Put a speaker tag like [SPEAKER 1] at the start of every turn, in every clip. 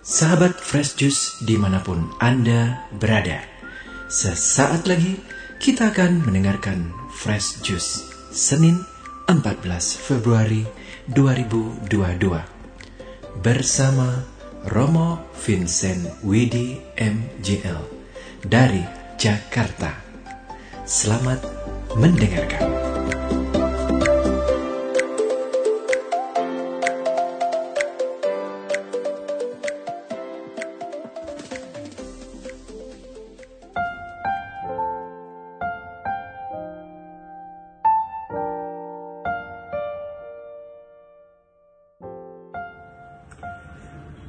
[SPEAKER 1] Sahabat Fresh Juice di mana pun Anda berada. Sesaat lagi kita akan mendengarkan Fresh Juice Senin 14 Februari 2022 bersama Romo Vincent Widi MJL dari Jakarta. Selamat mendengarkan.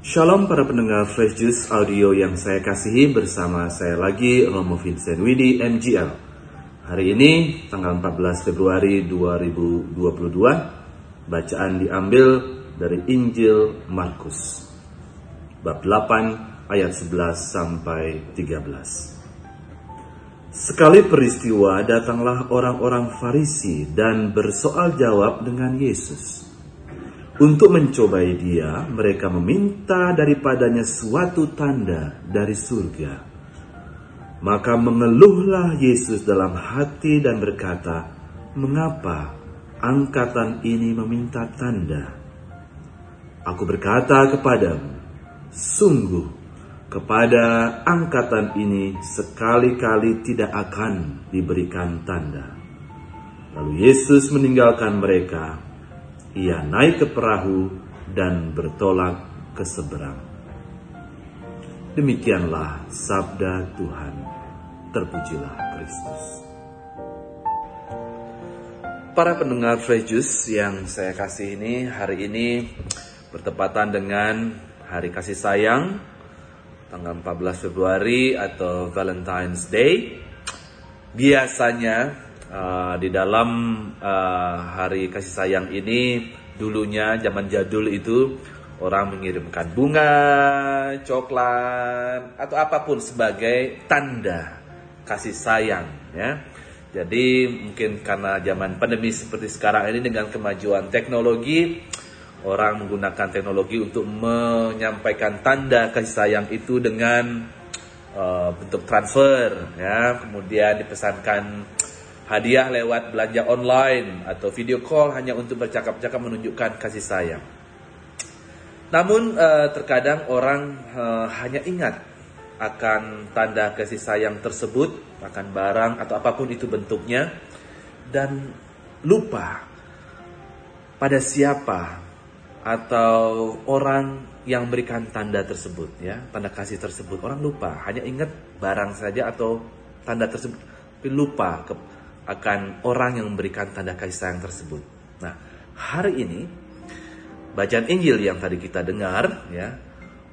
[SPEAKER 2] Shalom para pendengar Fresh Juice Audio yang saya kasihi bersama saya lagi Romo Vincent Widi MGL. Hari ini tanggal 14 Februari 2022 bacaan diambil dari Injil Markus bab 8 ayat 11 sampai 13. Sekali peristiwa datanglah orang-orang Farisi dan bersoal jawab dengan Yesus. Untuk mencobai dia, mereka meminta daripadanya suatu tanda dari surga. Maka mengeluhlah Yesus dalam hati dan berkata, "Mengapa angkatan ini meminta tanda?" Aku berkata kepadamu, sungguh kepada angkatan ini sekali-kali tidak akan diberikan tanda. Lalu Yesus meninggalkan mereka ia naik ke perahu dan bertolak ke seberang. Demikianlah sabda Tuhan. Terpujilah Kristus. Para pendengar Frejus yang saya kasih ini hari ini bertepatan dengan Hari Kasih Sayang tanggal 14 Februari atau Valentine's Day. Biasanya uh, di dalam uh, hari kasih sayang ini dulunya zaman jadul itu orang mengirimkan bunga, coklat atau apa pun sebagai tanda kasih sayang ya. Jadi mungkin karena zaman pandemi seperti sekarang ini dengan kemajuan teknologi orang menggunakan teknologi untuk menyampaikan tanda kasih sayang itu dengan uh, bentuk transfer ya, kemudian dipesankan hadiah lewat belanja online atau video call hanya untuk bercakap-cakap menunjukkan kasih sayang. Namun uh, terkadang orang uh, hanya ingat akan tanda kasih sayang tersebut, akan barang atau apa pun itu bentuknya dan lupa pada siapa atau orang yang memberikan tanda tersebut ya, tanda kasih tersebut. Orang lupa, hanya ingat barang saja atau tanda tersebut, tapi lupa ke akan orang yang memberikan tanda kasih sayang tersebut. Nah, hari ini bacaan Injil yang tadi kita dengar ya,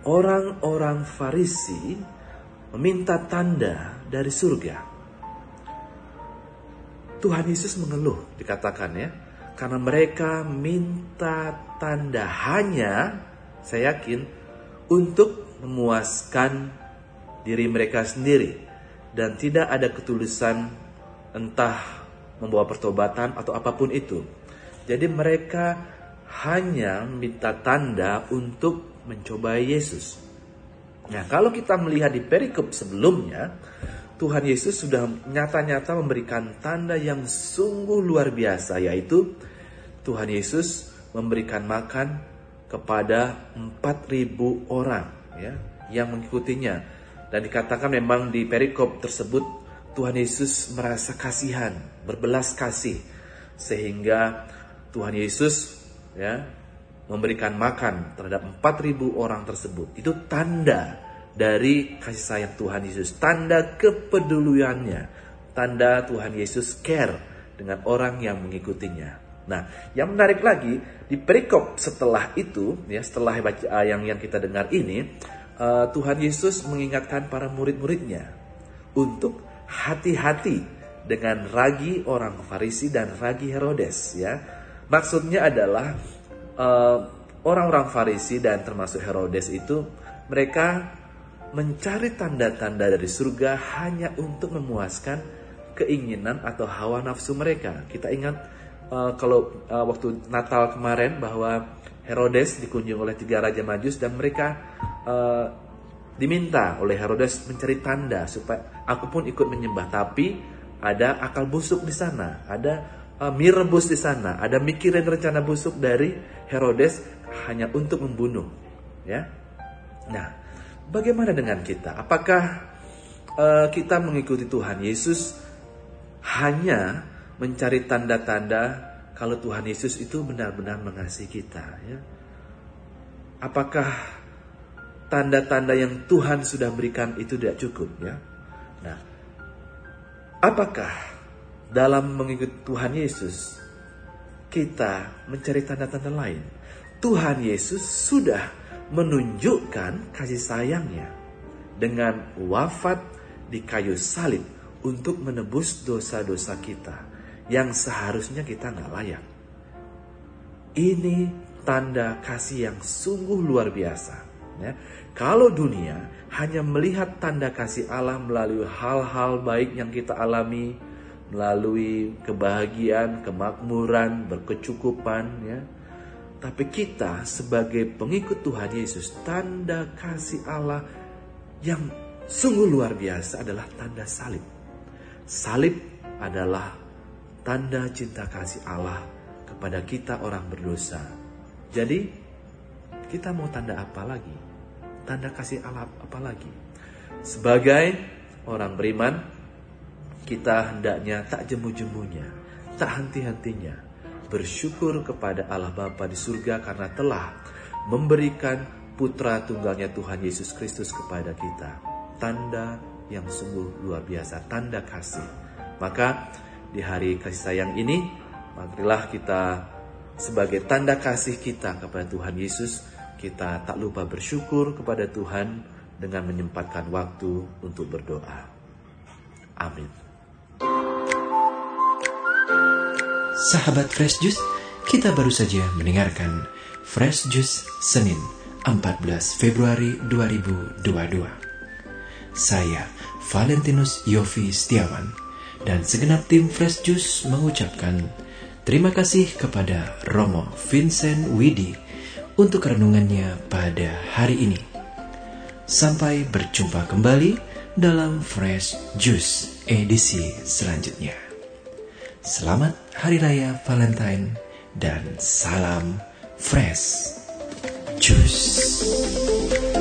[SPEAKER 2] orang-orang Farisi meminta tanda dari surga. Tuhan Yesus mengeluh dikatakan ya, karena mereka minta tanda hanya saya yakin untuk memuaskan diri mereka sendiri dan tidak ada ketulusan entah membawa pertobatan atau apa pun itu. Jadi mereka hanya minta tanda untuk mencobai Yesus. Nah, kalau kita melihat di perikop sebelumnya, Tuhan Yesus sudah nyata-nyata memberikan tanda yang sungguh luar biasa, yaitu Tuhan Yesus memberikan makan kepada 4.000 orang ya, yang mengikutinya. Dan dikatakan memang di perikop tersebut Tuhan Yesus merasa kasihan, berbelas kasih sehingga Tuhan Yesus ya memberikan makan terhadap 4000 orang tersebut. Itu tanda dari kasih sayang Tuhan Yesus, tanda kepeduliannya, tanda Tuhan Yesus care dengan orang yang mengikutinya. Nah, yang menarik lagi di perikop setelah itu, ya setelah baca yang yang kita dengar ini, uh, Tuhan Yesus mengingatkan para murid-muridnya untuk hati-hati dengan ragi orang Farisi dan ragi Herodes ya. Maksudnya adalah uh, orang-orang Farisi dan termasuk Herodes itu mereka mencari tanda-tanda dari surga hanya untuk memuaskan keinginan atau hawa nafsu mereka. Kita ingat uh, kalau uh, waktu Natal kemarin bahwa Herodes dikunjungi oleh tiga raja Majus dan mereka uh, diminta oleh Herodes mencari tanda supaya aku pun ikut menyembah. Tapi ada akal busuk di sana, ada uh, mie rebus di sana, ada mikirin rencana busuk dari Herodes hanya untuk membunuh. Ya, nah, bagaimana dengan kita? Apakah uh, kita mengikuti Tuhan Yesus hanya mencari tanda-tanda kalau Tuhan Yesus itu benar-benar mengasihi kita? Ya, apakah tanda-tanda yang Tuhan sudah berikan itu tidak cukup ya. Nah, apakah dalam mengikuti Tuhan Yesus kita mencari tanda-tanda lain? Tuhan Yesus sudah menunjukkan kasih sayangnya dengan wafat di kayu salib untuk menebus dosa-dosa kita yang seharusnya kita nggak layak. Ini tanda kasih yang sungguh luar biasa. Ya. Kalau dunia hanya melihat tanda kasih Allah melalui hal-hal baik yang kita alami, melalui kebahagiaan, kemakmuran, berkecukupan, ya. Tapi kita sebagai pengikut Tuhan Yesus, tanda kasih Allah yang sungguh luar biasa adalah tanda salib. Salib adalah tanda cinta kasih Allah kepada kita orang berdosa. Jadi, kita mau tanda apa lagi? Tanda kasih Allah apalagi. Sebagai orang beriman, kita hendaknya tak jemu-jemunya, tak henti-hentinya bersyukur kepada Allah Bapa di surga karena telah memberikan putra tunggalnya Tuhan Yesus Kristus kepada kita. Tanda yang sungguh luar biasa, tanda kasih. Maka di hari kasih sayang ini, marilah kita sebagai tanda kasih kita kepada Tuhan Yesus, kita tak lupa bersyukur kepada Tuhan dengan menyempatkan waktu untuk berdoa. Amin.
[SPEAKER 1] Sahabat Fresh Juice, kita baru saja mendengarkan Fresh Juice Senin 14 Februari 2022. Saya Valentinus Yofi Setiawan dan segenap tim Fresh Juice mengucapkan terima kasih kepada Romo Vincent Widi untuk renungannya pada hari ini. Sampai berjumpa kembali dalam Fresh Juice edisi selanjutnya. Selamat Hari Raya Valentine dan salam Fresh Juice.